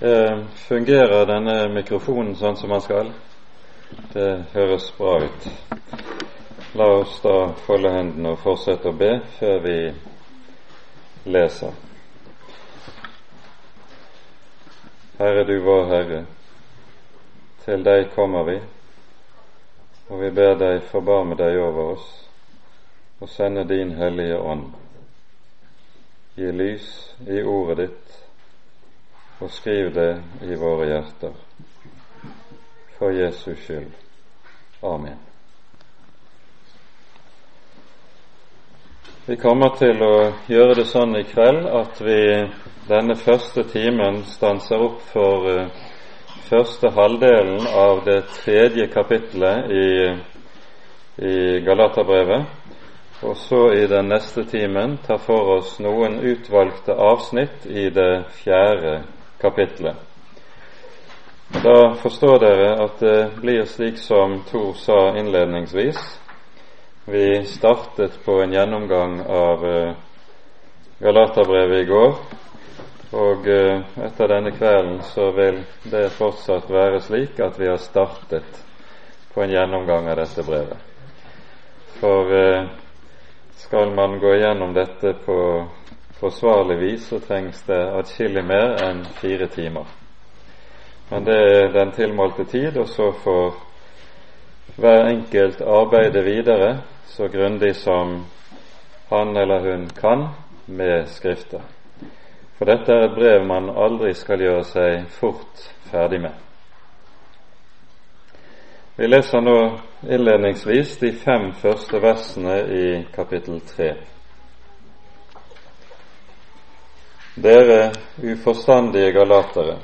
Eh, fungerer denne mikrofonen sånn som den skal? Det høres bra ut. La oss da folde hendene og fortsette å be før vi leser. Herre, du vår Herre, til deg kommer vi, og vi ber deg forbarme deg over oss og sende din Hellige Ånd. Gi lys i ordet ditt og skriv det i våre hjerter. For Jesus skyld. Amen. Vi kommer til å gjøre det sånn i kveld at vi denne første timen stanser opp for uh, første halvdelen av det tredje kapittelet i, i Galaterbrevet, og så i den neste timen tar for oss noen utvalgte avsnitt i det fjerde kapitlet. Da forstår dere at det blir slik som Thor sa innledningsvis. Vi startet på en gjennomgang av eh, Galaterbrevet i går, og eh, etter denne kvelden så vil det fortsatt være slik at vi har startet på en gjennomgang av dette brevet. For eh, skal man gå gjennom dette på forsvarlig vis så trengs det atskillig mer enn fire timer. Men det er den tilmålte tid, og så får hver enkelt arbeide videre så grundig som han eller hun kan med Skrifter. For dette er et brev man aldri skal gjøre seg fort ferdig med. Vi leser nå innledningsvis de fem første versene i kapittel tre. Dere uforstandige galatere,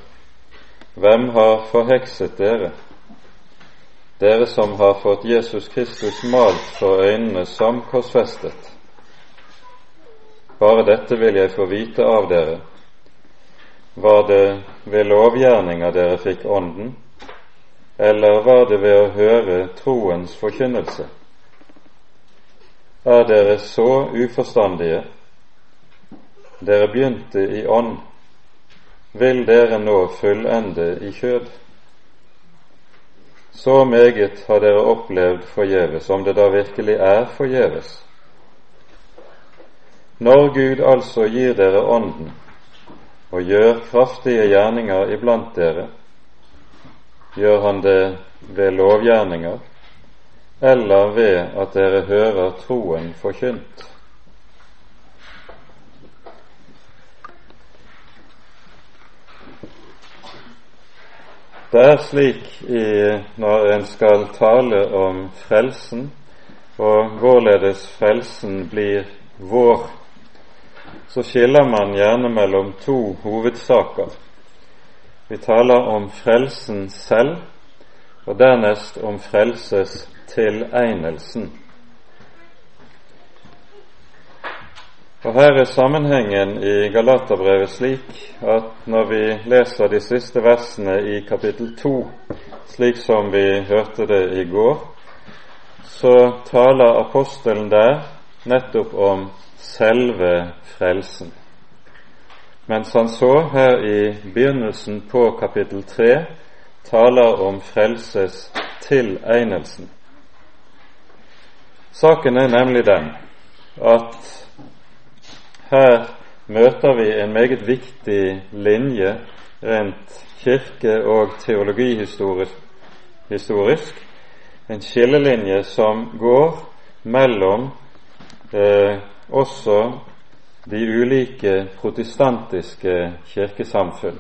hvem har forhekset dere? Dere som har fått Jesus Kristus malt for øynene som korsfestet. Bare dette vil jeg få vite av dere. Var det ved lovgjerninger dere fikk Ånden, eller var det ved å høre troens forkynnelse? Er dere så uforstandige dere begynte i ånd, vil dere nå fullende i kjød. Så meget har dere opplevd forgjeves, om det da virkelig er forgjeves. Når Gud altså gir dere Ånden og gjør kraftige gjerninger iblant dere, gjør Han det ved lovgjerninger eller ved at dere hører troen forkynt? Det er slik i, når en skal tale om frelsen, og hvorledes frelsen blir vår, så skiller man gjerne mellom to hovedsaker. Vi taler om frelsen selv, og dernest om frelses tilegnelsen. Og Her er sammenhengen i Galaterbrevet slik at når vi leser de siste versene i kapittel 2, slik som vi hørte det i går, så taler apostelen der nettopp om selve frelsen. Mens han så her i begynnelsen på kapittel 3 taler om frelses tilegnelsen. Saken er nemlig den at her møter vi en meget viktig linje rent kirke- og teologihistorisk. En skillelinje som går mellom eh, også de ulike protestantiske kirkesamfunn.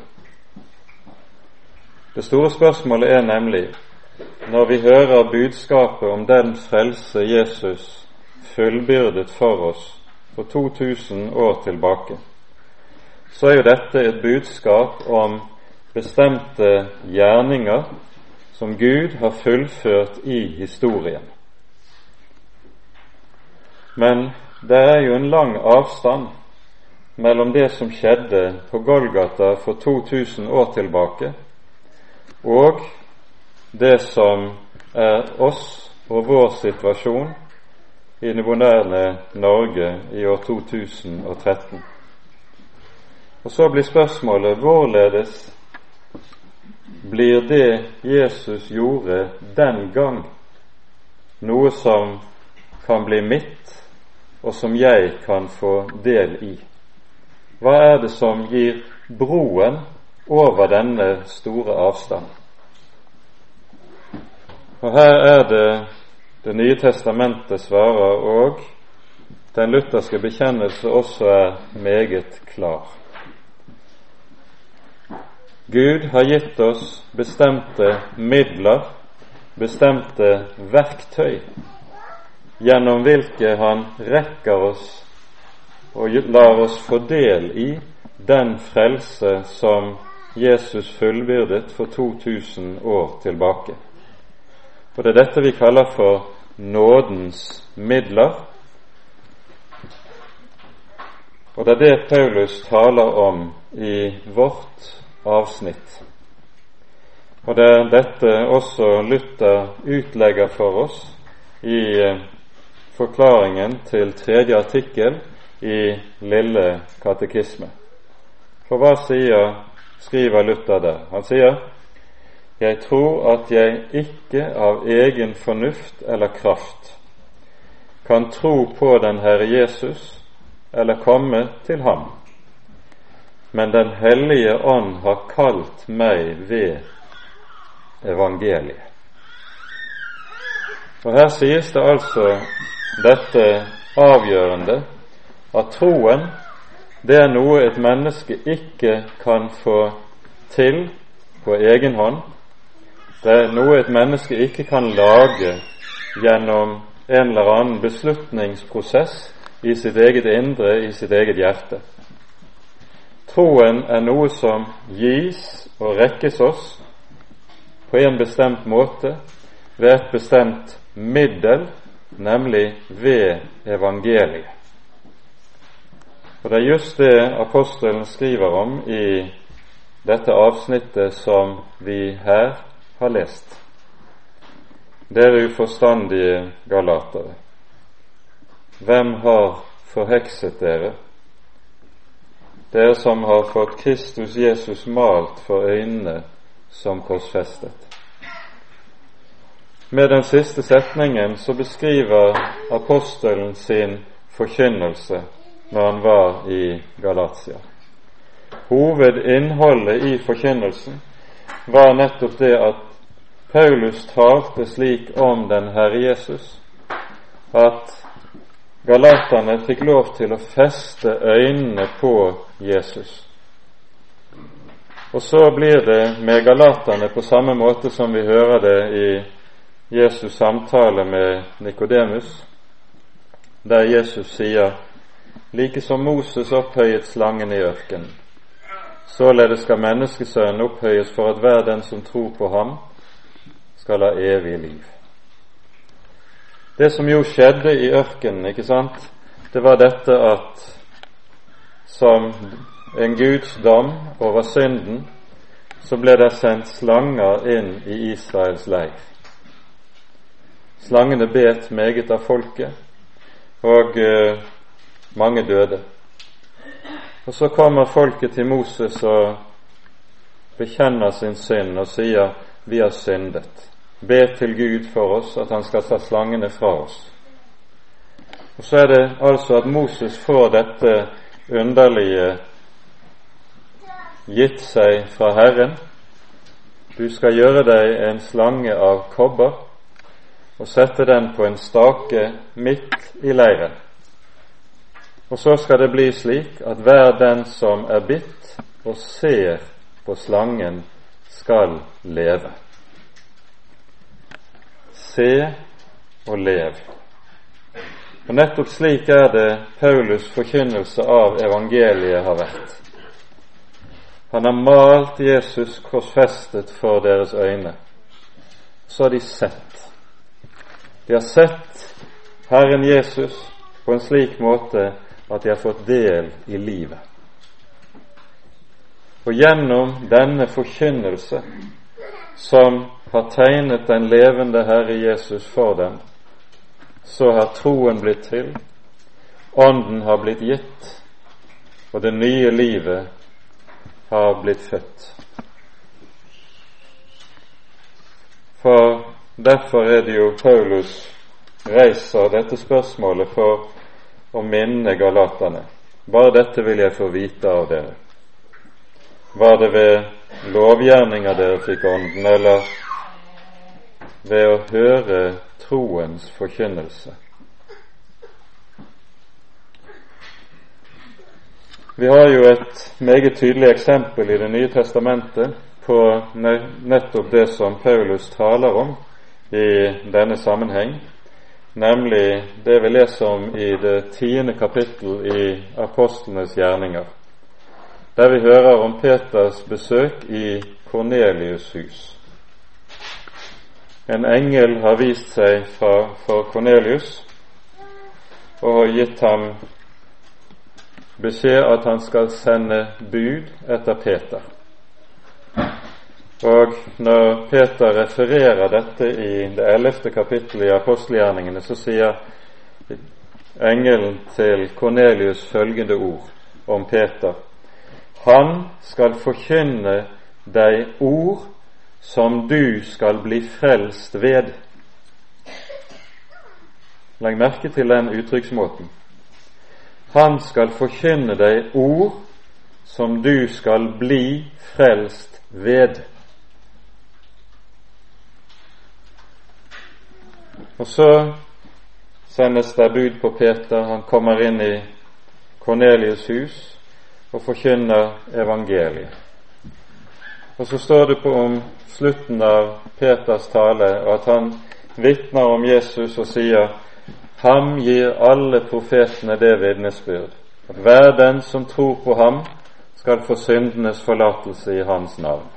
Det store spørsmålet er nemlig, når vi hører budskapet om den frelse Jesus fullbyrdet for oss for 2000 år tilbake, så er jo dette et budskap om bestemte gjerninger som Gud har fullført i historien. Men det er jo en lang avstand mellom det som skjedde på Golgata for 2000 år tilbake, og det som er oss og vår situasjon i det moderne Norge i år 2013. Og Så blir spørsmålet hvorledes blir det Jesus gjorde den gang, noe som kan bli mitt, og som jeg kan få del i. Hva er det som gir broen over denne store avstand? Og her er det Det nye testamentet svarer, og den lutherske bekjennelse også er meget klar. Gud har gitt oss bestemte midler, bestemte verktøy, gjennom hvilke Han rekker oss og lar oss få del i den frelse som Jesus fullbyrdet for 2000 år tilbake. Og Det er dette vi kaller for nådens midler. Og det er det Paulus taler om i vårt avsnitt. Og det er dette også Luther utlegger for oss i eh, forklaringen til tredje artikkel i Lille katekisme. For hva sier, skriver Luther der? Han sier jeg tror at jeg ikke av egen fornuft eller kraft kan tro på den Herre Jesus eller komme til ham, men Den hellige ånd har kalt meg ved evangeliet. Og Her sies det altså dette avgjørende at troen det er noe et menneske ikke kan få til på egen hånd. Det er noe et menneske ikke kan lage gjennom en eller annen beslutningsprosess i sitt eget indre, i sitt eget hjerte. Troen er noe som gis og rekkes oss på en bestemt måte ved et bestemt middel, nemlig ved evangeliet. Og Det er just det apostelen skriver om i dette avsnittet som vi her har lest. Dere uforstandige galatere, hvem har forhekset dere? Dere som har fått Kristus Jesus malt for øynene som korsfestet. Med den siste setningen så beskriver apostelen sin forkynnelse når han var i Galatia. Hovedinnholdet i forkynnelsen var nettopp det at Paulus talte slik om den Herre Jesus at galaterne fikk lov til å feste øynene på Jesus. Og så blir det med galaterne på samme måte som vi hører det i Jesus' samtale med Nikodemus, der Jesus sier like som Moses opphøyet slangen i ørkenen. Således skal menneskesønnen opphøyes for at hver den som tror på ham, skal ha evig liv. Det som jo skjedde i ørkenen, ikke sant, det var dette at som en Guds dom over synden, så ble det sendt slanger inn i Israels leir. Slangene bet meget av folket, og eh, mange døde. Og så kommer folket til Moses og bekjenner sin synd og sier vi har syndet. Be til Gud for oss at han skal ta slangene fra oss. Og Så er det altså at Moses får dette underlige gitt seg fra Herren. Du skal gjøre deg en slange av kobber og sette den på en stake midt i leiren. Og så skal det bli slik at hver den som er bitt og ser på slangen, skal leve. Se og lev. Og Nettopp slik er det Paulus' forkynnelse av evangeliet har vært. Han har malt Jesus korsfestet for deres øyne. Så har de sett. De har sett Herren Jesus på en slik måte at de har fått del i livet. Og gjennom denne forkynnelse, som har tegnet den levende Herre Jesus for dem, så har troen blitt til, Ånden har blitt gitt, og det nye livet har blitt født. For derfor er det jo Paulus reiser dette spørsmålet for å minne galaterne. Bare dette vil jeg få vite av dere. Var det ved lovgjerninger dere fikk Ånden, eller ved å høre troens forkynnelse? Vi har jo et meget tydelig eksempel i Det nye testamentet på nettopp det som Paulus taler om i denne sammenheng, nemlig det vi leser om i det tiende kapittel i apostlenes gjerninger, der vi hører om Peters besøk i Kornelius' hus. En engel har vist seg for Kornelius og har gitt ham beskjed at han skal sende bud etter Peter. Og når Peter refererer dette i det ellevte kapittelet i apostelgjerningene, så sier engelen til Kornelius følgende ord om Peter. Han skal forkynne deg ord som du skal bli frelst ved. Legg merke til den uttrykksmåten. Han skal forkynne deg ord som du skal bli frelst ved. Og så sendes det bud på Peter. Han kommer inn i Kornelius' hus og forkynner evangeliet. Og så står det på om slutten av Peters tale at han vitner om Jesus og sier Ham gir alle profetene det vitnesbyrd, hver den som tror på ham, skal få syndenes forlatelse i hans navn.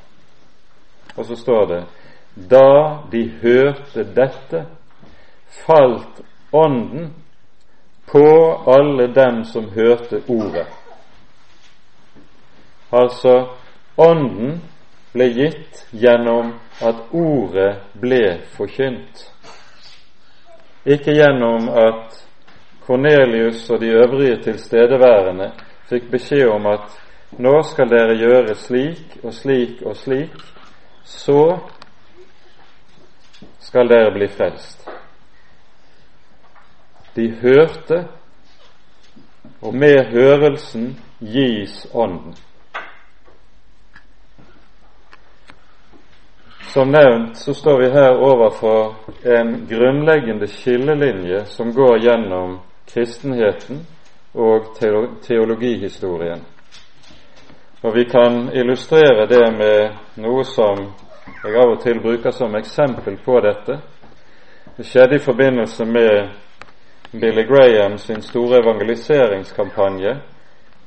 Og så står det da de hørte dette, falt Ånden på alle dem som hørte Ordet. Altså, Ånden ble gitt gjennom at Ordet ble forkynt. Ikke gjennom at Kornelius og de øvrige tilstedeværende fikk beskjed om at nå skal dere gjøre slik og slik og slik, så skal dere bli frelst. De hørte, og med hørelsen gis Ånden. Som nevnt så står vi her overfor en grunnleggende skillelinje som går gjennom kristenheten og teologihistorien. Og Vi kan illustrere det med noe som jeg av og til bruker som eksempel på dette. Det skjedde i forbindelse med Billy Graham sin store evangeliseringskampanje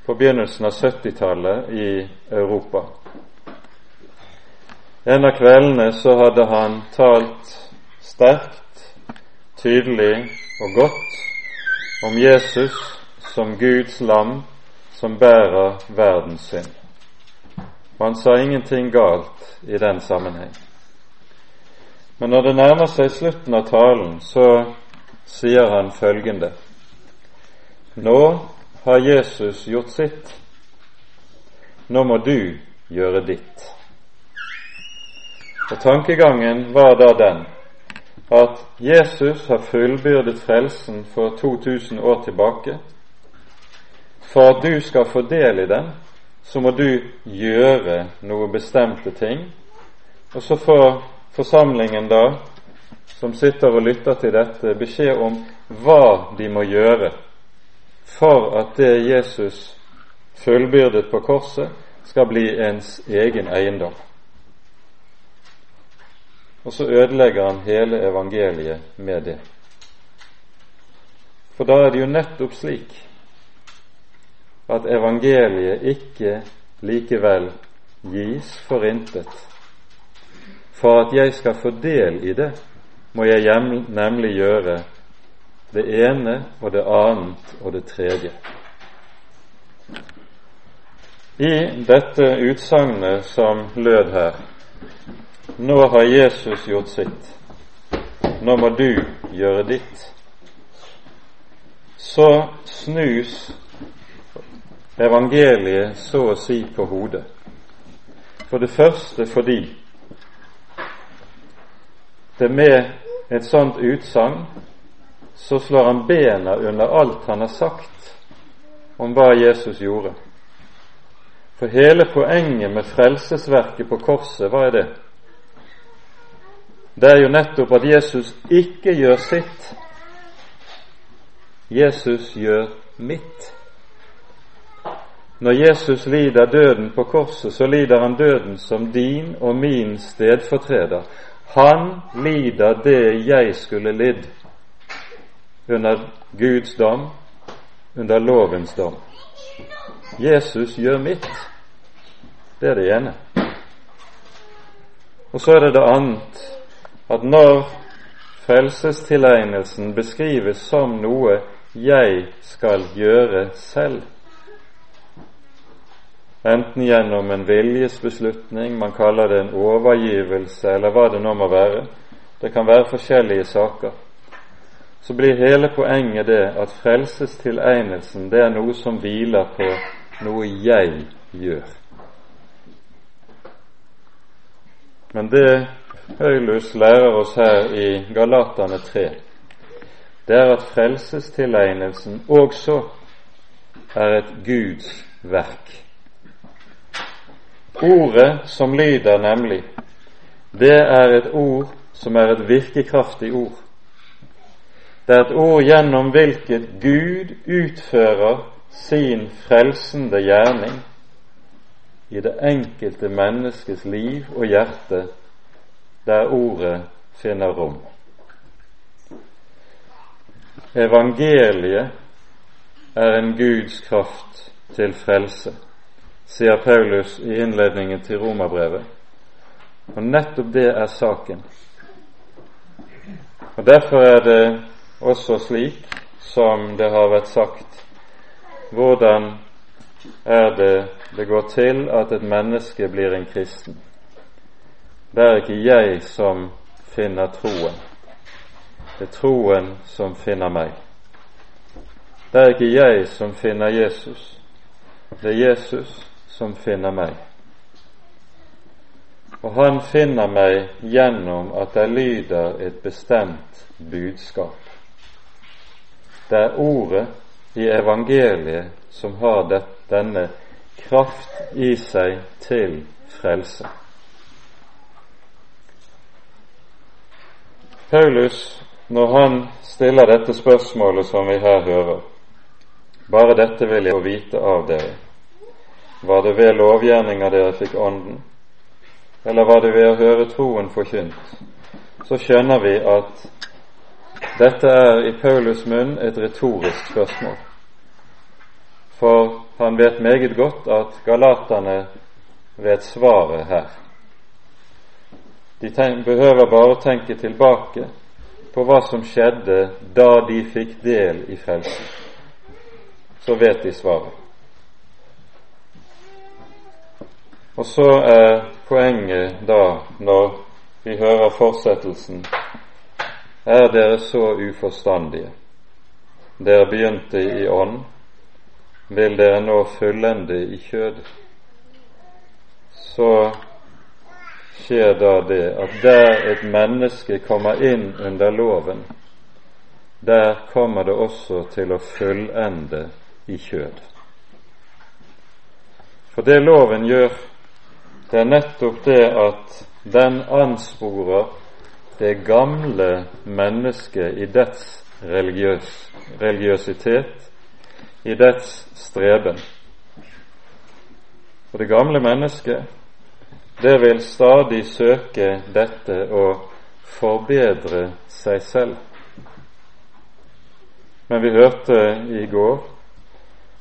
på begynnelsen av 70-tallet i Europa. En av kveldene så hadde han talt sterkt, tydelig og godt om Jesus som Guds lam som bærer verdens synd. Og han sa ingenting galt i den sammenheng. Men når det nærmer seg slutten av talen, så sier han følgende Nå har Jesus gjort sitt. Nå må du gjøre ditt. Og Tankegangen var da den at Jesus har fullbyrdet frelsen for 2000 år tilbake. For at du skal få del i den, så må du gjøre noe bestemte ting. Og så får forsamlingen da, som sitter og lytter til dette, beskjed om hva de må gjøre for at det Jesus fullbyrdet på korset, skal bli ens egen eiendom og så ødelegger han hele evangeliet med det. For da er det jo nettopp slik at evangeliet ikke likevel gis for intet. For at jeg skal få del i det, må jeg nemlig gjøre det ene og det annet og det tredje. I dette utsagnet som lød her, nå har Jesus gjort sitt. Nå må du gjøre ditt. Så snus evangeliet så å si på hodet. For det første fordi det med et sånt utsagn, så slår han bena under alt han har sagt om hva Jesus gjorde. For hele poenget med frelsesverket på korset, hva er det? Det er jo nettopp at Jesus ikke gjør sitt. Jesus gjør mitt. Når Jesus lider døden på korset, så lider han døden som din og min stedfortreder. Han lider det jeg skulle lidd under Guds dom, under lovens dom. Jesus gjør mitt. Det er det ene. Og så er det det annet at når frelsestilegnelsen beskrives som noe jeg skal gjøre selv, enten gjennom en viljesbeslutning, man kaller det en overgivelse, eller hva det nå må være, det kan være forskjellige saker, så blir hele poenget det at frelsestilegnelsen det er noe som hviler på noe jeg gjør. Men det Høylus lærer oss her i Galatane 3, det er at frelsestilegnelsen også er et Guds verk. Ordet som lyder nemlig, det er et ord som er et virkekraftig ord. Det er et ord gjennom hvilket Gud utfører sin frelsende gjerning i det enkelte menneskes liv og hjerte, der ordet finner rom. Evangeliet er en Guds kraft til frelse sier Paulus i innledningen til romerbrevet. Og nettopp det er saken. Og Derfor er det også slik, som det har vært sagt, hvordan er det det går til at et menneske blir en kristen. Det er ikke jeg som finner troen. Det er troen som finner meg. Det er ikke jeg som finner Jesus. Det er Jesus som finner meg. Og han finner meg gjennom at det lyder et bestemt budskap. Det er ordet i evangeliet som har denne kraft i seg til frelse. Paulus, når han stiller dette spørsmålet som vi her hører, bare dette vil jeg få vite av dere. Var det ved lovgjerninga dere fikk Ånden, eller var det ved å høre troen forkynt? Så skjønner vi at dette er i Paulus munn et retorisk spørsmål. For han vet meget godt at galaterne vet svaret her. De behøver bare tenke tilbake på hva som skjedde da de fikk del i frelsen. Så vet de svaret. Og så er poenget da, når vi hører fortsettelsen, er dere så uforstandige. Dere begynte i ånd, vil dere nå fullende i kjød. Så skjer da det at der et menneske kommer inn under loven, der kommer det også til å fullende i kjød. For det loven gjør, det er nettopp det at den ansporer det gamle mennesket i dets religiøs, religiøsitet, i dets streben. Og det gamle mennesket, det vil stadig søke dette å forbedre seg selv. Men vi hørte i går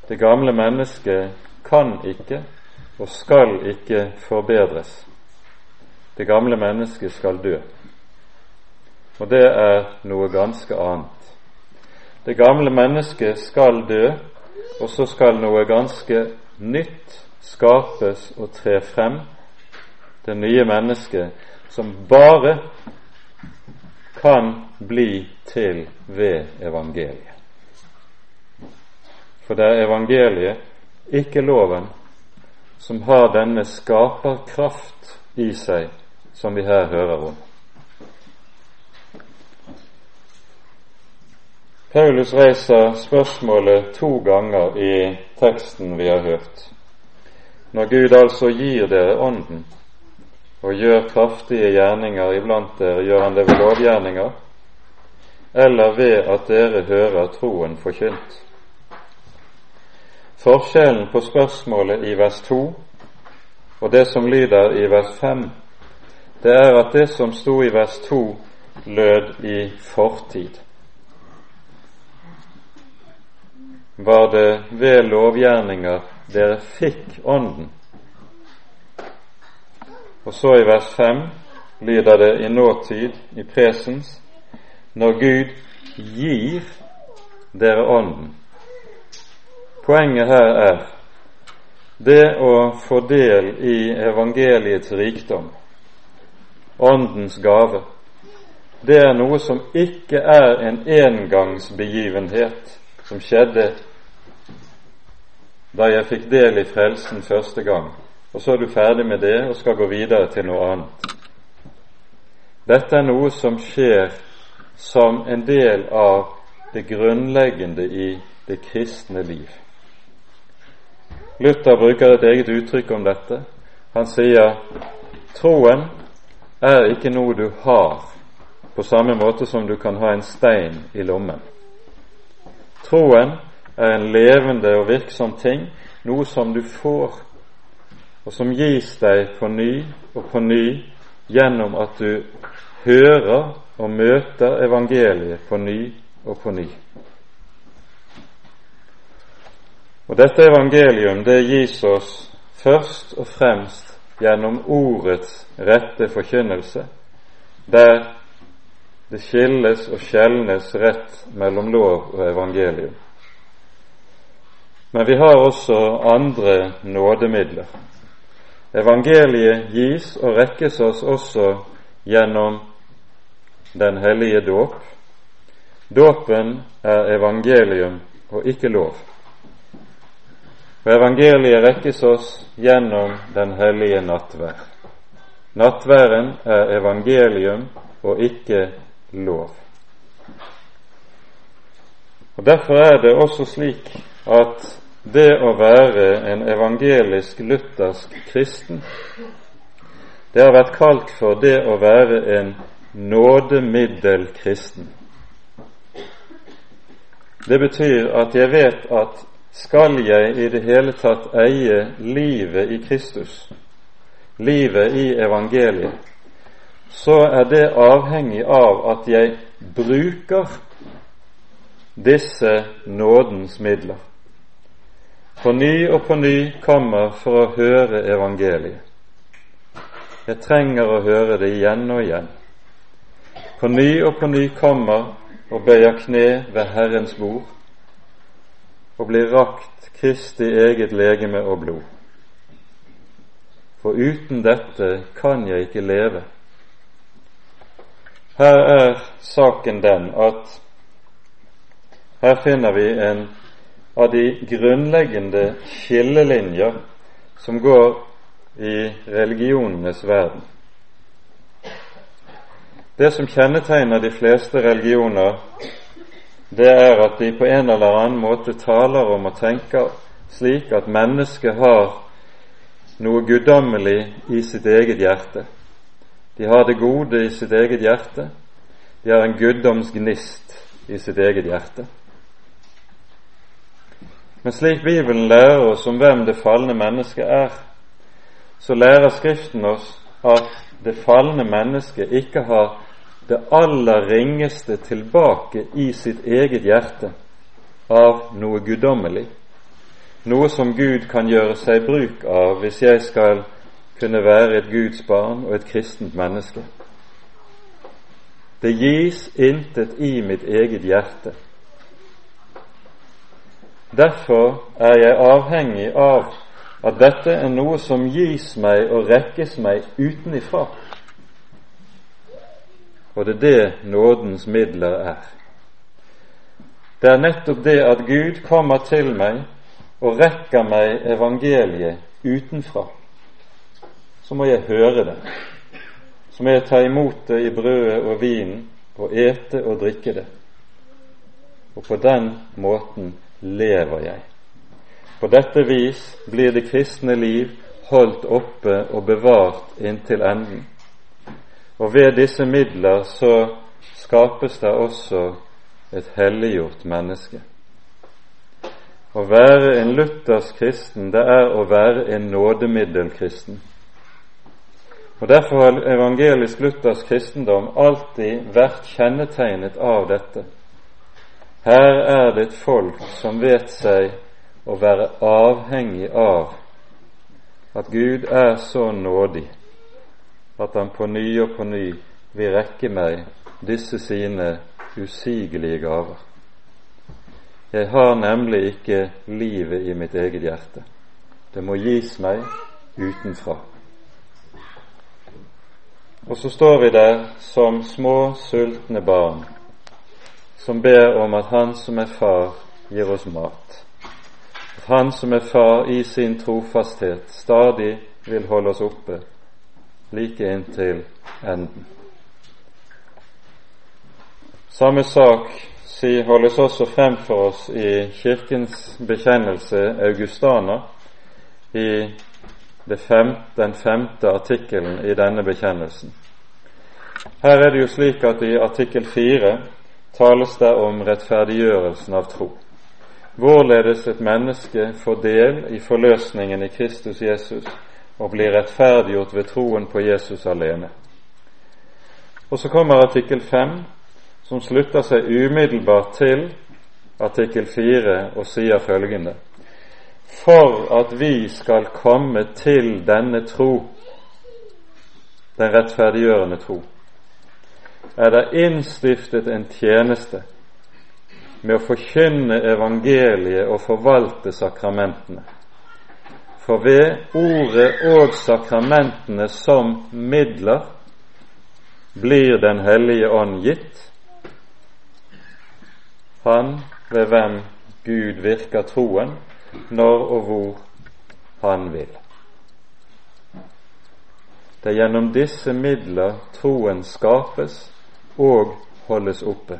det gamle mennesket kan ikke og skal ikke forbedres. Det gamle mennesket skal dø. Og det er noe ganske annet. Det gamle mennesket skal dø, og så skal noe ganske nytt skapes og tre frem det nye mennesket som bare kan bli til ved evangeliet. For det er evangeliet, ikke loven, som har denne skaperkraft i seg som vi her hører om. Paulus reiser spørsmålet to ganger i teksten vi har hørt. Når Gud altså gir dere Ånden, og gjør kraftige gjerninger iblant dere, gjør han det ved lovgjerninger, eller ved at dere hører troen forkynt. Forskjellen på spørsmålet i vers 2 og det som lyder i vers 5, det er at det som sto i vers 2, lød i fortid. Var det ved lovgjerninger dere fikk Ånden? Og så i vers 5 lyder det i nåtid, i presens, når Gud gir dere Ånden. Poenget her er det å få del i evangeliets rikdom, Åndens gave. Det er noe som ikke er en engangsbegivenhet som skjedde da jeg fikk del i frelsen første gang, og så er du ferdig med det og skal gå videre til noe annet. Dette er noe som skjer som en del av det grunnleggende i det kristne liv. Luther bruker et eget uttrykk om dette. Han sier troen er ikke noe du har, på samme måte som du kan ha en stein i lommen. Troen er en levende og virksom ting, noe som du får, og som gis deg på ny og på ny gjennom at du hører og møter evangeliet på ny og på ny. Og Dette evangelium det gis oss først og fremst gjennom ordets rette forkynnelse, der det skilles og skjelnes rett mellom lov og evangelium. Men vi har også andre nådemidler. Evangeliet gis og rekkes oss også gjennom Den hellige dåp. Dåpen er evangelium og ikke lov. Og evangeliet rekkes oss gjennom Den hellige nattvær. Nattværen er evangelium og ikke lov. Og Derfor er det også slik at det å være en evangelisk luthersk kristen, det har vært kalt for det å være en nådemiddelkristen. Det betyr at jeg vet at skal jeg i det hele tatt eie livet i Kristus, livet i evangeliet, så er det avhengig av at jeg bruker disse nådens midler på ny og på ny kommer for å høre evangeliet. Jeg trenger å høre det igjen og igjen. På ny og på ny kommer og bøyer kne ved Herrens bord og blir rakt Kristi eget legeme og blod. For uten dette kan jeg ikke leve. Her er saken den at her finner vi en av de grunnleggende skillelinjer som går i religionenes verden. Det som kjennetegner de fleste religioner, det er at de på en eller annen måte taler om og tenker slik at mennesket har noe guddommelig i sitt eget hjerte. De har det gode i sitt eget hjerte. De har en guddomsgnist i sitt eget hjerte. Men slik Bibelen lærer oss om hvem det falne mennesket er, så lærer Skriften oss at det falne mennesket ikke har det aller ringeste tilbake i sitt eget hjerte av noe guddommelig, noe som Gud kan gjøre seg bruk av hvis jeg skal kunne være et Guds barn og et kristent menneske. Det gis intet i mitt eget hjerte Derfor er jeg avhengig av at dette er noe som gis meg og rekkes meg utenifra. Og det er det nådens midler er. Det er nettopp det at Gud kommer til meg og rekker meg evangeliet utenfra. Så må jeg høre det. Så må jeg ta imot det i brødet og vinen og ete og drikke det. og på den måten lever jeg. På dette vis blir det kristne liv holdt oppe og bevart inntil enden. Og ved disse midler så skapes det også et helliggjort menneske. Å være en luthersk kristen, det er å være en nådemiddelkristen. Og Derfor har evangelisk luthersk kristendom alltid vært kjennetegnet av dette. Her er det et folk som vet seg å være avhengig av at Gud er så nådig at Han på ny og på ny vil rekke meg disse sine usigelige gaver. Jeg har nemlig ikke livet i mitt eget hjerte. Det må gis meg utenfra. Og så står vi der som små, sultne barn som ber om at Han som er far, gir oss mat. At Han som er far i sin trofasthet stadig vil holde oss oppe, like inntil enden. Samme sak holdes også frem for oss i Kirkens bekjennelse Augustana i fem, den femte artikkelen i denne bekjennelsen. Her er det jo slik at i artikkel fire tales det om rettferdiggjørelsen av tro. Hvorledes et menneske får del i forløsningen i Kristus Jesus og blir rettferdiggjort ved troen på Jesus alene. Og så kommer artikkel 5, som slutter seg umiddelbart til artikkel 4 og sier følgende For at vi skal komme til denne tro, den rettferdiggjørende tro, er det innstiftet en tjeneste med å forkynne evangeliet og forvalte sakramentene. For ved ordet og sakramentene som midler blir Den hellige ånd gitt, han ved hvem Gud virker troen, når og hvor Han vil. Det er gjennom disse midler troen skapes og holdes oppe.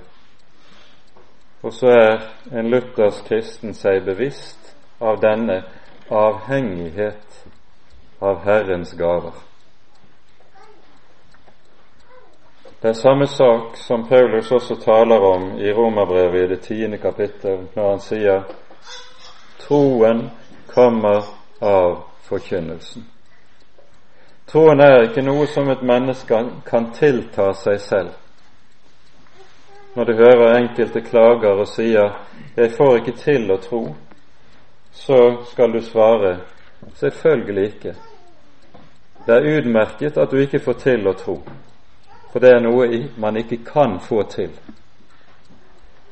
Og så er en luthersk kristen seg bevisst av denne avhengighet av Herrens gaver. Det er samme sak som Paulus også taler om i Romerbrevet i det tiende kapittel, når han sier troen kommer av forkynnelsen. Troen er ikke noe som et menneske kan tilta seg selv. Når du hører enkelte klager og sier 'jeg får ikke til å tro', så skal du svare 'selvfølgelig ikke'. Det er utmerket at du ikke får til å tro for det er noe man ikke kan få til.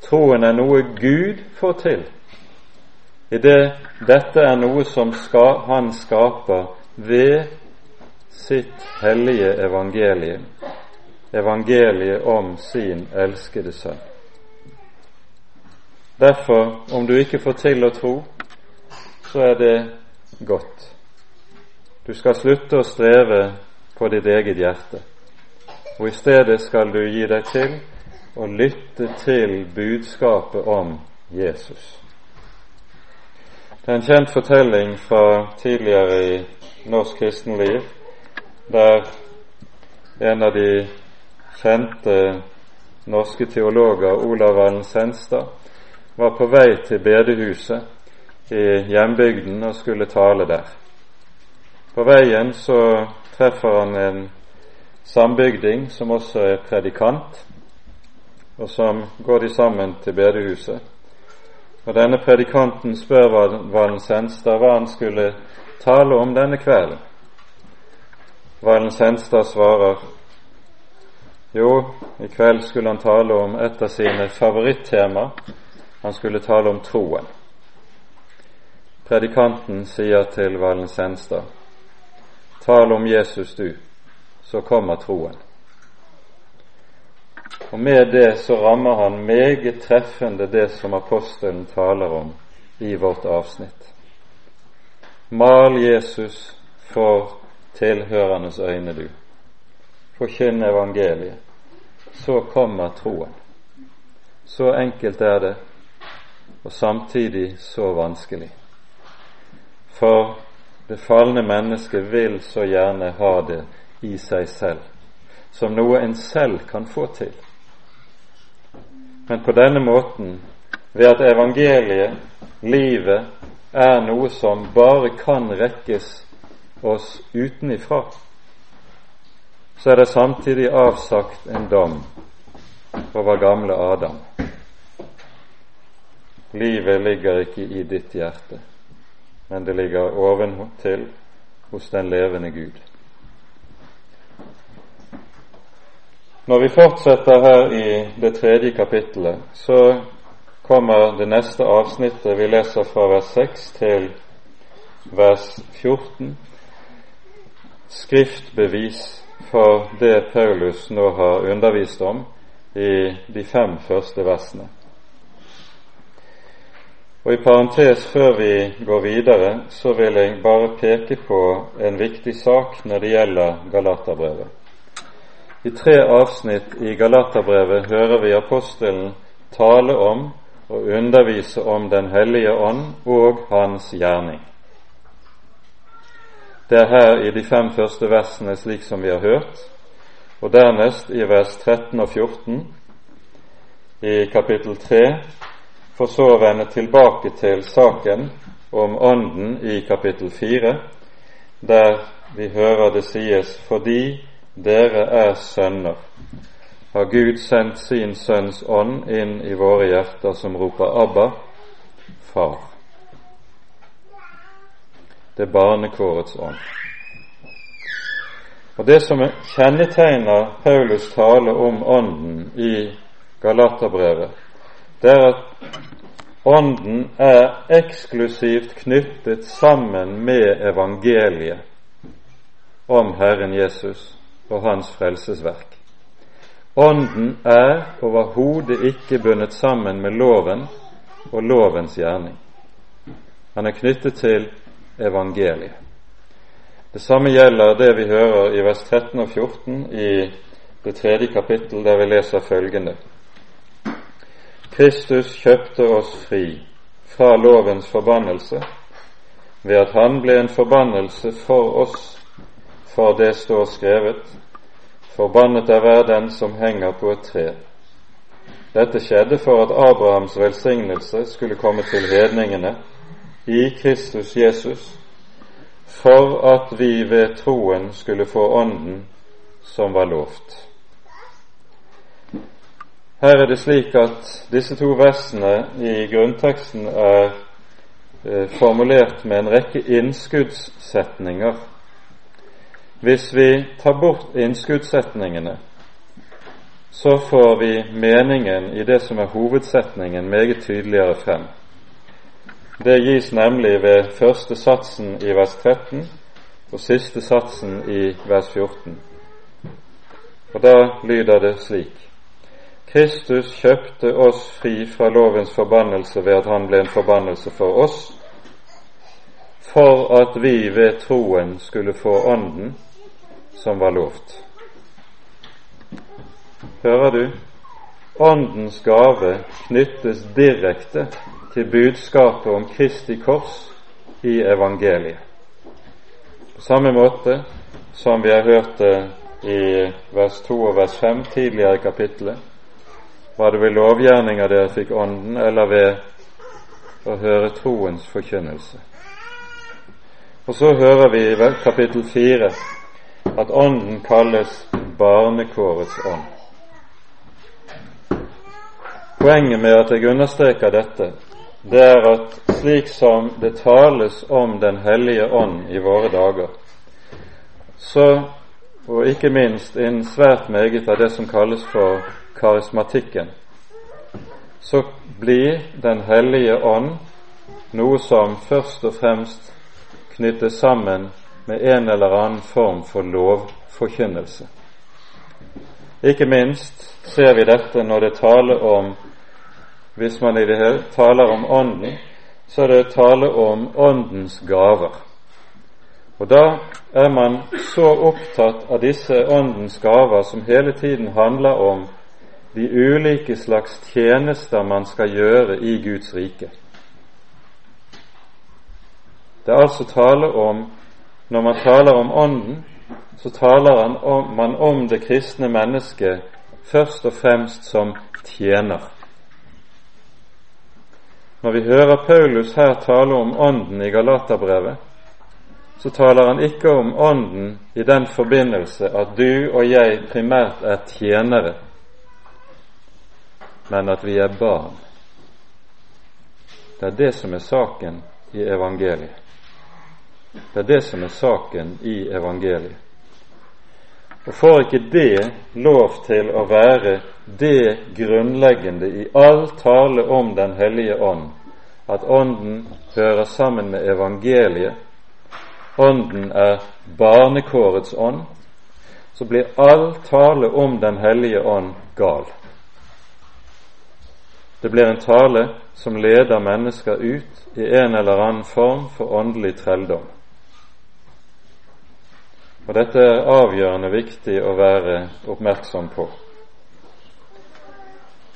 Troen er noe Gud får til, i det dette er noe som skal, Han skaper ved sitt hellige evangelium, evangeliet om sin elskede sønn. Derfor, om du ikke får til å tro, så er det godt. Du skal slutte å streve på ditt eget hjerte og i stedet skal du gi deg til å lytte til budskapet om Jesus. Det er en kjent fortelling fra tidligere i norsk kristenliv, der en av de kjente norske teologer, Olav Allen Senstad var på vei til bedehuset i hjembygden og skulle tale der. På veien så treffer han en sambygding som også er predikant, og som går de sammen til bedehuset. Og Denne predikanten spør Valen Senstad hva han skulle tale om denne kvelden. Valen Senstad svarer jo, i kveld skulle han tale om et av sine favorittema. Han skulle tale om troen. Predikanten sier til Valen Henstad, tal om Jesus, du så kommer troen. Og med det så rammer han meget treffende det som apostelen taler om i vårt avsnitt. Mal Jesus for tilhørendes øyne, du. Forkynn evangeliet. Så kommer troen. Så enkelt er det, og samtidig så vanskelig. For det falne mennesket vil så gjerne ha det i seg selv, som noe en selv kan få til. Men på denne måten, ved at evangeliet, livet, er noe som bare kan rekkes oss utenifra, så er det samtidig avsagt en dom over gamle Adam. Livet ligger ikke i ditt hjerte, men det ligger oventil hos den levende Gud. Når vi fortsetter her i det tredje kapittelet, så kommer det neste avsnittet vi leser fra vers 6 til vers 14, skriftbevis for det Paulus nå har undervist om i de fem første versene. Og I parentes før vi går videre, så vil jeg bare peke på en viktig sak når det gjelder Galaterbrevet. I tre avsnitt i Galaterbrevet hører vi apostelen tale om og undervise om Den hellige ånd og hans gjerning. Det er her i de fem første versene slik som vi har hørt, og dernest i vers 13 og 14 i kapittel 3, for så å vende tilbake til saken om Ånden i kapittel 4, der vi hører det sies fordi dere er sønner, har Gud sendt sin Sønns ånd inn i våre hjerter, som roper Abba, Far. Det er barnekårets ånd. Og Det som kjennetegner Paulus tale om Ånden i Galaterbrevet, det er at Ånden er eksklusivt knyttet sammen med evangeliet om Herren Jesus og hans frelsesverk. Ånden er overhodet ikke bundet sammen med loven og lovens gjerning. Han er knyttet til evangeliet. Det samme gjelder det vi hører i vers 13 og 14 i det tredje kapittel, der vi leser følgende. Kristus kjøpte oss fri fra lovens forbannelse ved at han ble en forbannelse for oss for det står skrevet:" Forbannet er hver den som henger på et tre. Dette skjedde for at Abrahams velsignelse skulle komme til hedningene i Kristus Jesus, for at vi ved troen skulle få Ånden som var lovt. Her er det slik at disse to versene i grunnteksten er eh, formulert med en rekke innskuddssetninger hvis vi tar bort innskuddssetningene, så får vi meningen i det som er hovedsetningen, meget tydeligere frem. Det gis nemlig ved første satsen i vers 13 og siste satsen i vers 14. Og da lyder det slik Kristus kjøpte oss fri fra lovens forbannelse ved at han ble en forbannelse for oss, for at vi ved troen skulle få Ånden som var lovt. Hører du? Åndens gave knyttes direkte til budskapet om Kristi kors i evangeliet. På samme måte som vi har hørt det i vers 2 og vers 5 tidligere i kapittelet. Var det ved lovgjerninger dere fikk Ånden, eller ved å høre troens forkynnelse? Og så hører vi i kapittel 4 at Ånden kalles barnekårets ånd. Poenget med at jeg understreker dette, det er at slik som det tales om Den hellige ånd i våre dager, så, og ikke minst innen svært meget av det som kalles for karismatikken, så blir Den hellige ånd noe som først og fremst knyttes sammen med en eller annen form for lovforkynnelse. Ikke minst ser vi dette når det taler om Hvis man i det hele taler om Ånden, så er det tale om Åndens gaver. Og da er man så opptatt av disse Åndens gaver som hele tiden handler om de ulike slags tjenester man skal gjøre i Guds rike. Det er altså tale om Når man taler om Ånden, så taler man om det kristne mennesket først og fremst som tjener. Når vi hører Paulus her tale om Ånden i Galaterbrevet, så taler han ikke om Ånden i den forbindelse at du og jeg primært er tjenere, men at vi er barn. Det er det som er saken i evangeliet. Det er det som er saken i evangeliet. Og får ikke det lov til å være det grunnleggende i all tale om Den hellige ånd, at Ånden hører sammen med evangeliet, Ånden er barnekårets ånd, så blir all tale om Den hellige ånd gal. Det blir en tale som leder mennesker ut i en eller annen form for åndelig trelldom. Og dette er avgjørende viktig å være oppmerksom på.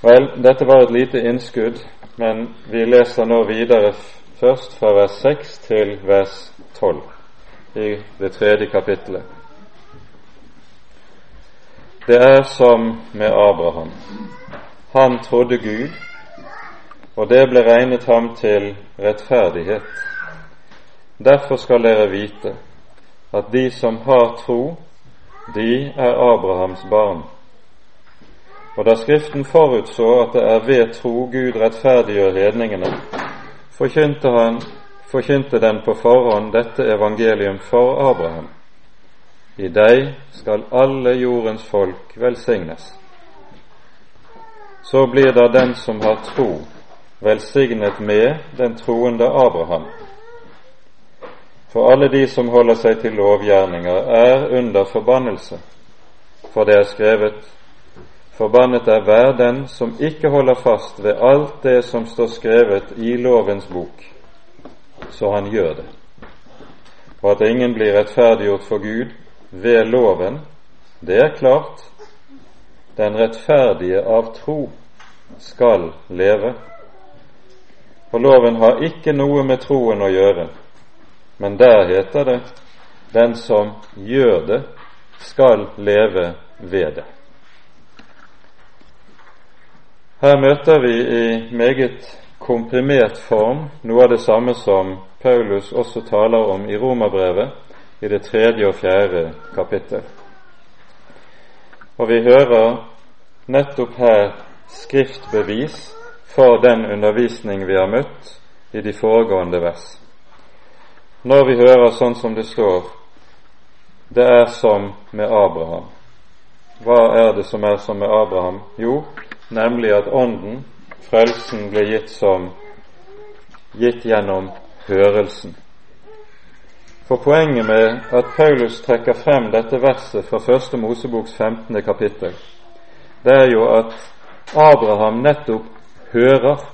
Vel, dette var et lite innskudd, men vi leser nå videre først fra vers 6 til vers 12 i det tredje kapittelet. Det er som med Abraham. Han trodde Gud, og det ble regnet ham til rettferdighet. Derfor skal dere vite at de som har tro, de er Abrahams barn. Og da Skriften forutså at det er ved tro Gud rettferdiggjør hedningene, forkynte, han, forkynte den på forhånd dette evangelium for Abraham. I deg skal alle jordens folk velsignes. Så blir da den som har tro, velsignet med den troende Abraham. For alle de som holder seg til lovgjerninger, er under forbannelse. For det er skrevet:" Forbannet er hver den som ikke holder fast ved alt det som står skrevet i lovens bok, så han gjør det. Og at ingen blir rettferdiggjort for Gud ved loven, det er klart. Den rettferdige av tro skal leve. For loven har ikke noe med troen å gjøre, men der heter det den som gjør det, skal leve ved det. Her møter vi i meget komprimert form noe av det samme som Paulus også taler om i Romerbrevet i det tredje og fjerde kapittel. Og vi hører nettopp her skriftbevis for den undervisning vi har møtt i de foregående vers når vi hører sånn som det står det er som med Abraham. Hva er det som er som med Abraham? Jo, nemlig at Ånden, frelsen, ble gitt som gitt gjennom hørelsen. For poenget med at Paulus trekker frem dette verset fra første Moseboks 15. kapittel, det er jo at Abraham nettopp hører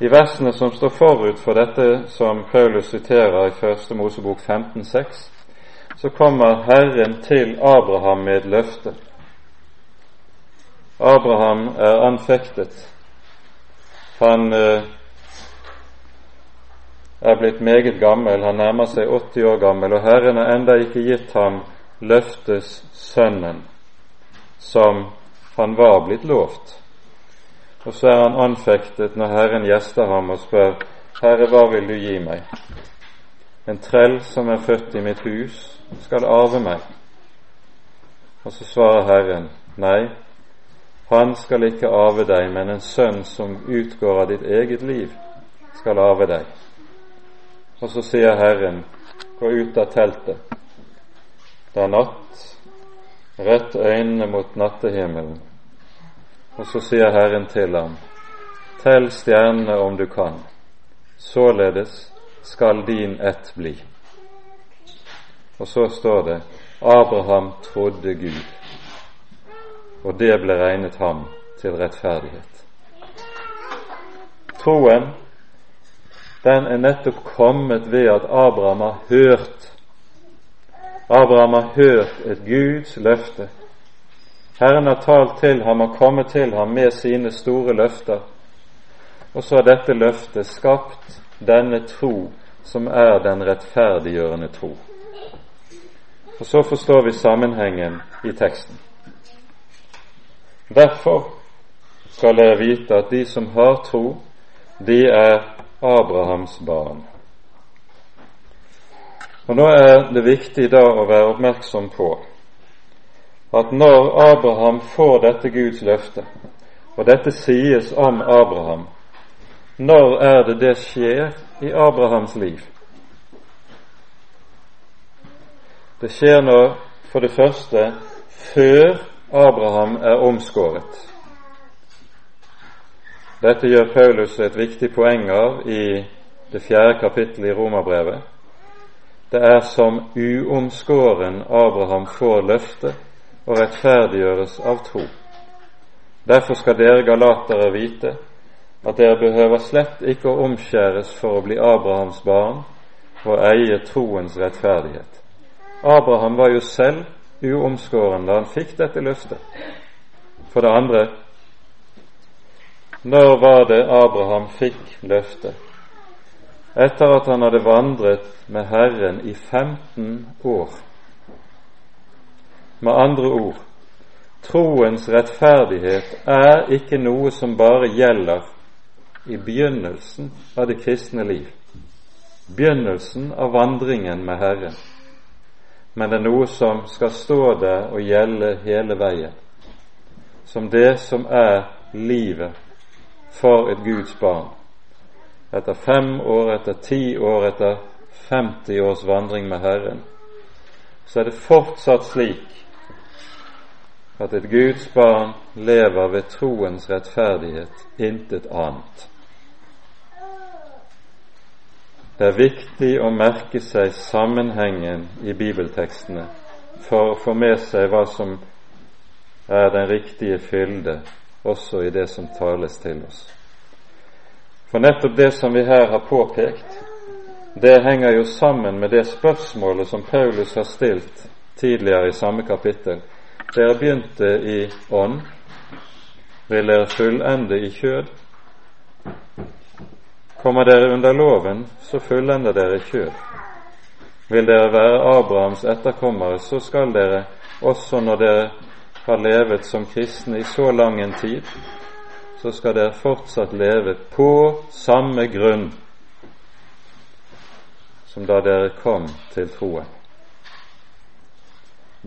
i versene som står forut for dette som Paulus siterer i Første Mosebok 15,6, så kommer Herren til Abraham med et løfte. Abraham er anfektet. Han eh, er blitt meget gammel, han nærmer seg 80 år gammel, og Herren har enda ikke gitt ham løftes sønnen som han var blitt lovt. Og så er han anfektet når Herren gjester ham og spør, Herre, hva vil du gi meg? En trell som er født i mitt hus, skal arve meg. Og så svarer Herren, nei, han skal ikke arve deg, men en sønn som utgår av ditt eget liv, skal arve deg. Og så sier Herren, gå ut av teltet. Det er natt, rett øynene mot nattehimmelen og så sier Herren til ham, Tell stjernene om du kan, således skal din ett bli. Og så står det Abraham trodde Gud, og det ble regnet ham til rettferdighet. Troen, den er nettopp kommet ved at Abraham har hørt. Abraham har hørt et Guds løfte Herren har talt til ham og kommet til ham med sine store løfter, og så har dette løftet skapt denne tro som er den rettferdiggjørende tro. Og så forstår vi sammenhengen i teksten. Derfor skal dere vite at de som har tro, de er Abrahams barn. Og Nå er det viktig da å være oppmerksom på at når Abraham får dette Guds løfte, og dette sies om Abraham, når er det det skjer i Abrahams liv? Det skjer nå for det første før Abraham er omskåret. Dette gjør Paulus et viktig poeng av i det fjerde kapittelet i Romerbrevet. Det er som uomskåren Abraham får løftet og rettferdiggjøres av tro. Derfor skal dere galatere vite at dere behøver slett ikke å omskjæres for å bli Abrahams barn og eie troens rettferdighet. Abraham var jo selv uomskåren da han fikk dette løftet. For det andre, når var det Abraham fikk løftet? Etter at han hadde vandret med Herren i 15 år. Med andre ord, troens rettferdighet er ikke noe som bare gjelder i begynnelsen av det kristne liv, begynnelsen av vandringen med Herren, men det er noe som skal stå der og gjelde hele veien, som det som er livet for et Guds barn. Etter fem år, etter ti år, etter 50 års vandring med Herren, så er det fortsatt slik at et Guds barn lever ved troens rettferdighet, intet annet. Det er viktig å merke seg sammenhengen i bibeltekstene for å få med seg hva som er den riktige fylde også i det som tales til oss. For nettopp det som vi her har påpekt, det henger jo sammen med det spørsmålet som Paulus har stilt tidligere i samme kapittel. Dere begynte i ånd, vil dere fullende i kjød? Kommer dere under loven, så fullender dere kjød. Vil dere være Abrahams etterkommere, så skal dere, også når dere har levet som kristne i så lang en tid, så skal dere fortsatt leve på samme grunn som da dere kom til troen.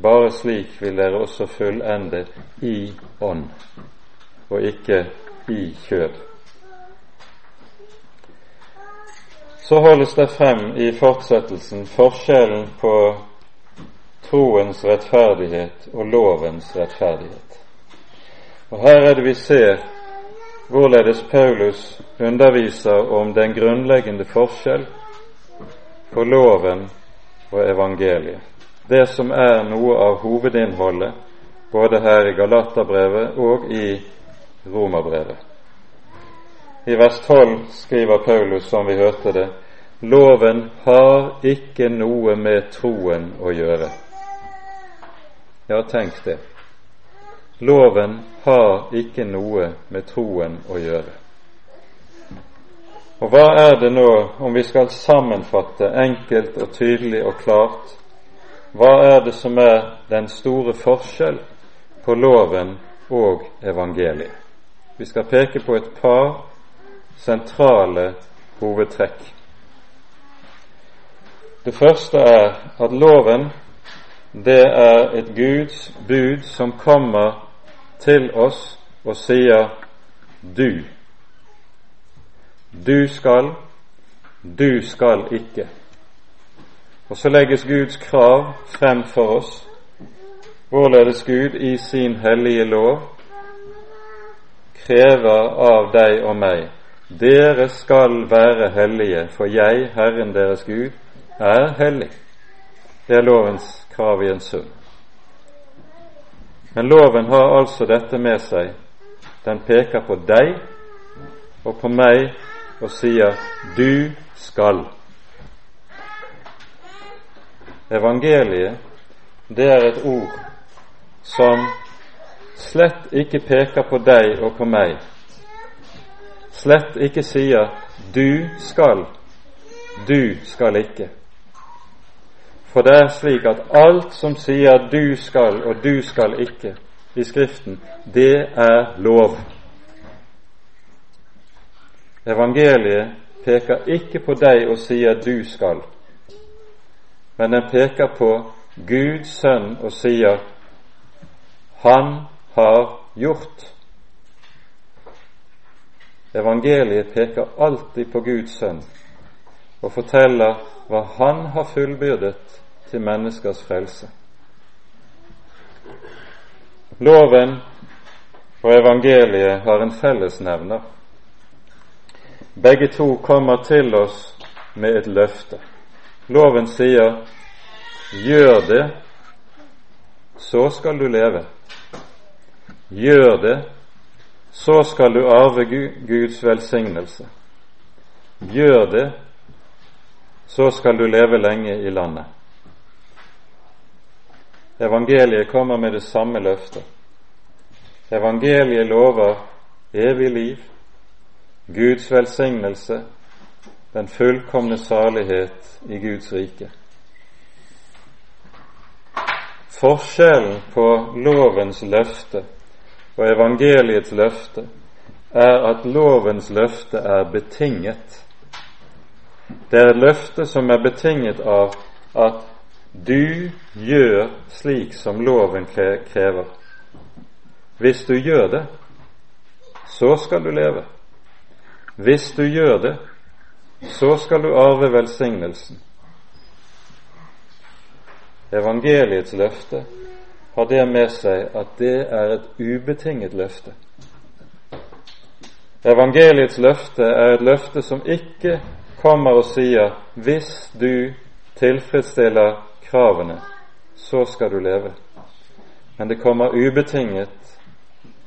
Bare slik vil dere også fullende i ånd, og ikke i kjød. Så holdes det frem i fortsettelsen forskjellen på troens rettferdighet og lovens rettferdighet. Og Her er det vi ser hvorledes Paulus underviser om den grunnleggende forskjell på loven og evangeliet. Det som er noe av hovedinnholdet både her i Galaterbrevet og i Romerbrevet. I vers 12 skriver Paulus, som vi hørte det, loven har ikke noe med troen å gjøre. Ja, tenk det. Loven har ikke noe med troen å gjøre. Og hva er det nå, om vi skal sammenfatte enkelt og tydelig og klart, hva er det som er den store forskjell på loven og evangeliet? Vi skal peke på et par sentrale hovedtrekk. Det første er at loven det er et Guds bud som kommer til oss og sier du. Du skal, du skal ikke. Og så legges Guds krav frem for oss, hvorledes Gud i sin hellige lov krever av deg og meg dere skal være hellige, for jeg, Herren deres Gud, er hellig. Det er lovens krav i en sum. Men loven har altså dette med seg. Den peker på deg og på meg og sier 'du skal'. Evangeliet, det er et ord som slett ikke peker på deg og på meg, slett ikke sier 'du skal', 'du skal ikke'. For det er slik at alt som sier 'du skal' og 'du skal ikke' i Skriften, det er lov. Evangeliet peker ikke på deg og sier 'du skal', men den peker på Guds sønn og sier 'Han har gjort'. Evangeliet peker alltid på Guds sønn og forteller hva Han har fullbyrdet til menneskers frelse. Loven og evangeliet har en fellesnevner. Begge to kommer til oss med et løfte. Loven sier 'gjør det, så skal du leve'. Gjør det, så skal du arve Guds velsignelse. Gjør det, så skal du leve lenge i landet. Evangeliet kommer med det samme løftet. Evangeliet lover evig liv, Guds velsignelse, den fullkomne salighet i Guds rike. Forskjellen på lovens løfte og evangeliets løfte er at lovens løfte er betinget. Det er et løfte som er betinget av at du gjør slik som loven krever. Hvis du gjør det, så skal du leve. Hvis du gjør det, så skal du arve velsignelsen. Evangeliets løfte har det med seg at det er et ubetinget løfte. Evangeliets løfte er et løfte som ikke kommer og sier 'hvis du tilfredsstiller kravene, så skal du leve'. Men det kommer ubetinget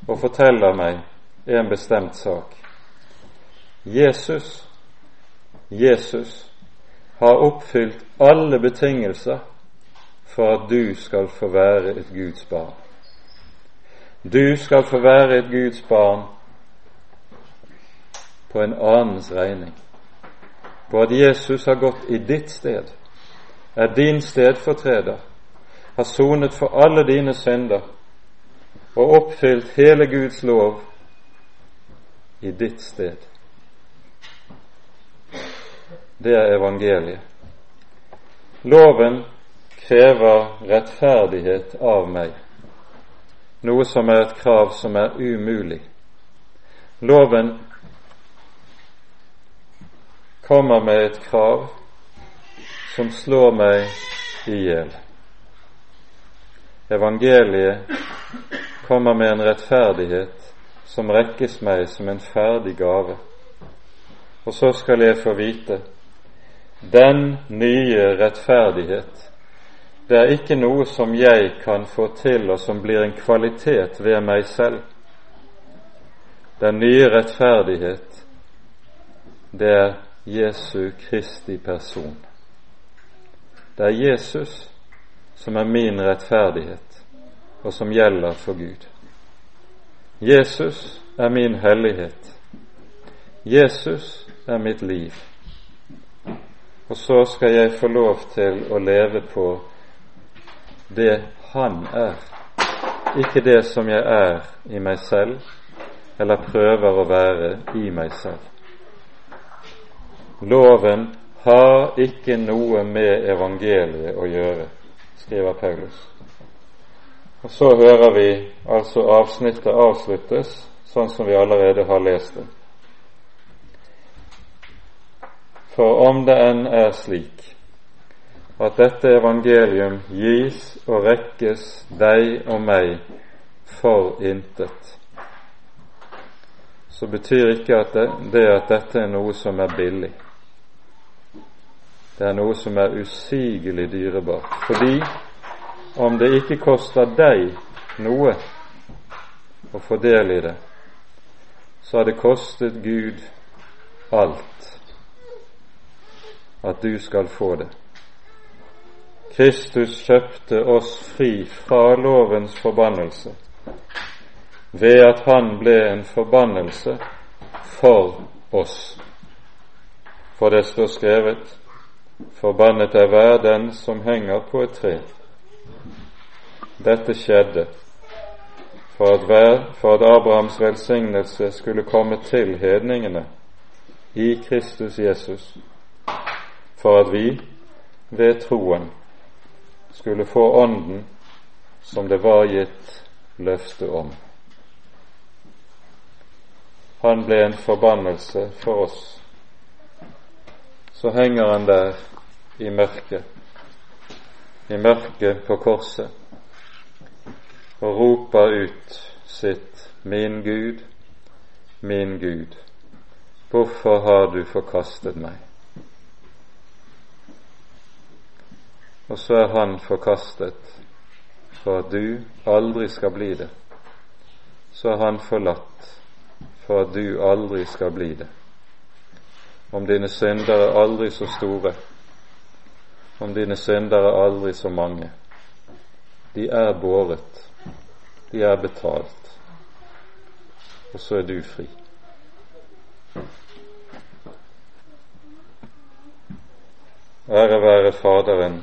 og forteller meg en bestemt sak. Jesus, Jesus har oppfylt alle betingelser for at du skal få være et Guds barn. Du skal få være et Guds barn på en annens regning. På at Jesus har gått i ditt sted, er din stedfortreder, har sonet for alle dine synder og oppfylt hele Guds lov i ditt sted. Det er evangeliet. Loven krever rettferdighet av meg, noe som er et krav som er umulig. Loven kommer med et krav som slår meg i hjel. Evangeliet kommer med en rettferdighet som rekkes meg som en ferdig gave. Og så skal jeg få vite den nye rettferdighet det er ikke noe som jeg kan få til, og som blir en kvalitet ved meg selv. Den nye rettferdighet, det er Jesu Kristi person. Det er Jesus som er min rettferdighet, og som gjelder for Gud. Jesus er min hellighet. Jesus er mitt liv. Og så skal jeg få lov til å leve på det Han er, ikke det som jeg er i meg selv, eller prøver å være i meg selv. Loven har ikke noe med evangeliet å gjøre, skriver Paulus. Og Så hører vi altså avsnittet avsluttes sånn som vi allerede har lest det. For om det enn er slik at dette evangelium gis og rekkes deg og meg for intet, så betyr ikke at det, det at dette er noe som er billig. Det er noe som er usigelig dyrebart. Fordi om det ikke koster deg noe å få del i det, så har det kostet Gud alt at du skal få det. Kristus kjøpte oss fri fra lovens forbannelse ved at han ble en forbannelse for oss. For det står skrevet:" Forbannet er hver den som henger på et tre. Dette skjedde for at, hver, for at Abrahams velsignelse skulle komme til hedningene i Kristus Jesus, for at vi ved troen skulle få Ånden som det var gitt løfte om. Han ble en forbannelse for oss. Så henger han der i mørket, i mørket på korset, og roper ut sitt Min Gud, min Gud, hvorfor har du forkastet meg? Og så er han forkastet for at du aldri skal bli det. Så er han forlatt for at du aldri skal bli det. Om dine synder er aldri så store, om dine synder er aldri så mange, de er båret, de er betalt, og så er du fri. Ære være Faderen